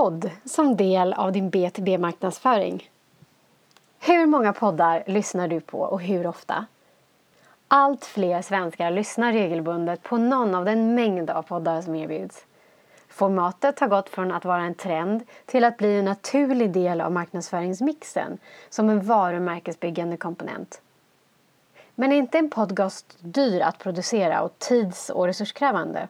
podd som del av din B2B-marknadsföring? Hur många poddar lyssnar du på och hur ofta? Allt fler svenskar lyssnar regelbundet på någon av den mängd av poddar som erbjuds. Formatet har gått från att vara en trend till att bli en naturlig del av marknadsföringsmixen som en varumärkesbyggande komponent. Men är inte en podcast dyr att producera och tids och resurskrävande?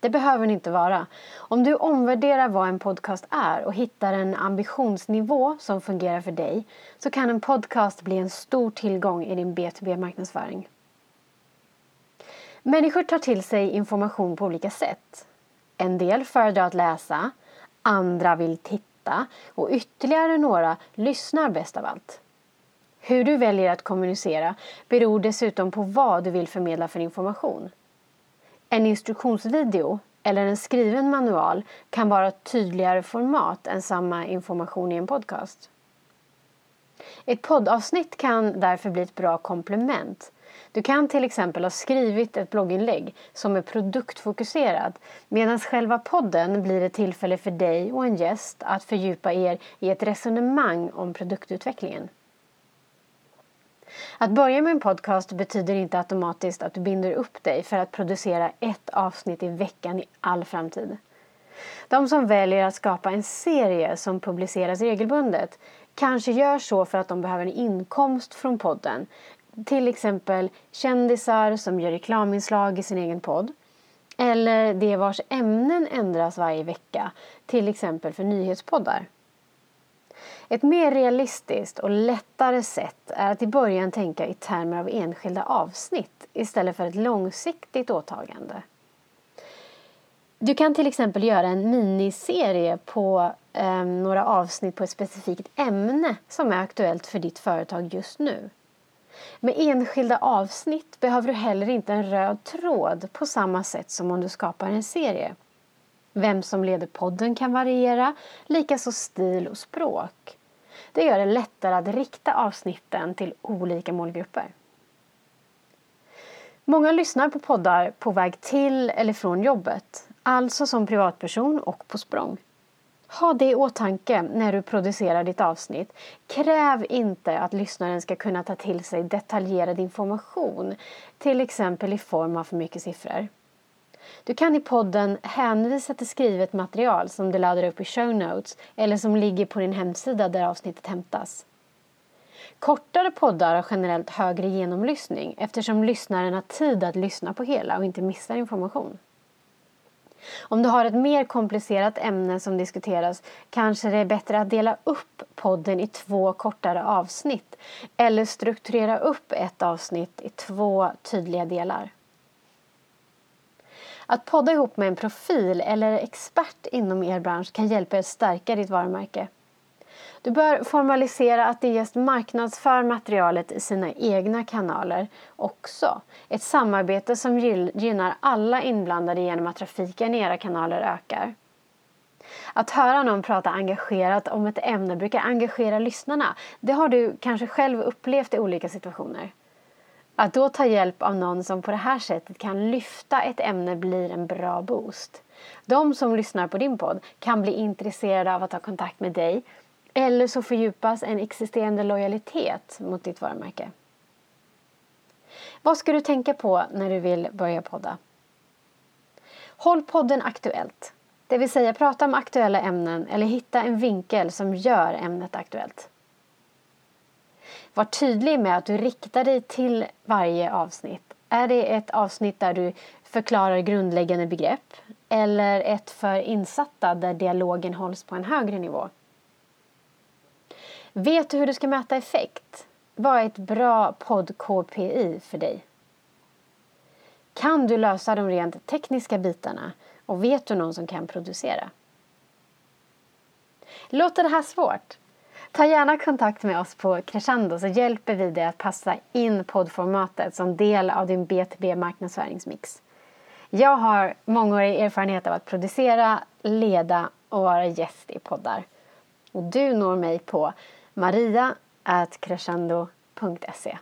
Det behöver den inte vara. Om du omvärderar vad en podcast är och hittar en ambitionsnivå som fungerar för dig så kan en podcast bli en stor tillgång i din B2B-marknadsföring. Människor tar till sig information på olika sätt. En del föredrar att läsa, andra vill titta och ytterligare några lyssnar bäst av allt. Hur du väljer att kommunicera beror dessutom på vad du vill förmedla för information. En instruktionsvideo eller en skriven manual kan vara ett tydligare format än samma information i en podcast. Ett poddavsnitt kan därför bli ett bra komplement. Du kan till exempel ha skrivit ett blogginlägg som är produktfokuserad medan själva podden blir ett tillfälle för dig och en gäst att fördjupa er i ett resonemang om produktutvecklingen. Att börja med en podcast betyder inte automatiskt att du binder upp dig för att producera ett avsnitt i veckan i all framtid. De som väljer att skapa en serie som publiceras regelbundet kanske gör så för att de behöver en inkomst från podden. Till exempel kändisar som gör reklaminslag i sin egen podd. Eller de vars ämnen ändras varje vecka, till exempel för nyhetspoddar. Ett mer realistiskt och lättare sätt är att i början tänka i termer av enskilda avsnitt istället för ett långsiktigt åtagande. Du kan till exempel göra en miniserie på eh, några avsnitt på ett specifikt ämne som är aktuellt för ditt företag just nu. Med enskilda avsnitt behöver du heller inte en röd tråd på samma sätt som om du skapar en serie. Vem som leder podden kan variera, likaså stil och språk. Det gör det lättare att rikta avsnitten till olika målgrupper. Många lyssnar på poddar på väg till eller från jobbet, alltså som privatperson och på språng. Ha det i åtanke när du producerar ditt avsnitt. Kräv inte att lyssnaren ska kunna ta till sig detaljerad information, till exempel i form av för mycket siffror. Du kan i podden hänvisa till skrivet material som du laddar upp i show notes eller som ligger på din hemsida där avsnittet hämtas. Kortare poddar har generellt högre genomlyssning eftersom lyssnaren har tid att lyssna på hela och inte missar information. Om du har ett mer komplicerat ämne som diskuteras kanske det är bättre att dela upp podden i två kortare avsnitt eller strukturera upp ett avsnitt i två tydliga delar. Att podda ihop med en profil eller expert inom er bransch kan hjälpa er stärka ditt varumärke. Du bör formalisera att din gäst marknadsför materialet i sina egna kanaler också. Ett samarbete som gynnar alla inblandade genom att trafiken i era kanaler ökar. Att höra någon prata engagerat om ett ämne brukar engagera lyssnarna. Det har du kanske själv upplevt i olika situationer. Att då ta hjälp av någon som på det här sättet kan lyfta ett ämne blir en bra boost. De som lyssnar på din podd kan bli intresserade av att ha kontakt med dig eller så fördjupas en existerande lojalitet mot ditt varumärke. Vad ska du tänka på när du vill börja podda? Håll podden aktuellt. Det vill säga prata om aktuella ämnen eller hitta en vinkel som gör ämnet aktuellt. Var tydlig med att du riktar dig till varje avsnitt. Är det ett avsnitt där du förklarar grundläggande begrepp eller ett för insatta där dialogen hålls på en högre nivå? Vet du hur du ska mäta effekt? Vad är ett bra podd-KPI för dig? Kan du lösa de rent tekniska bitarna och vet du någon som kan producera? Låter det här svårt? Ta gärna kontakt med oss på Crescendo så hjälper vi dig att passa in poddformatet som del av din B2B marknadsföringsmix. Jag har mångårig erfarenhet av att producera, leda och vara gäst i poddar. Och du når mig på maria.crescendo.se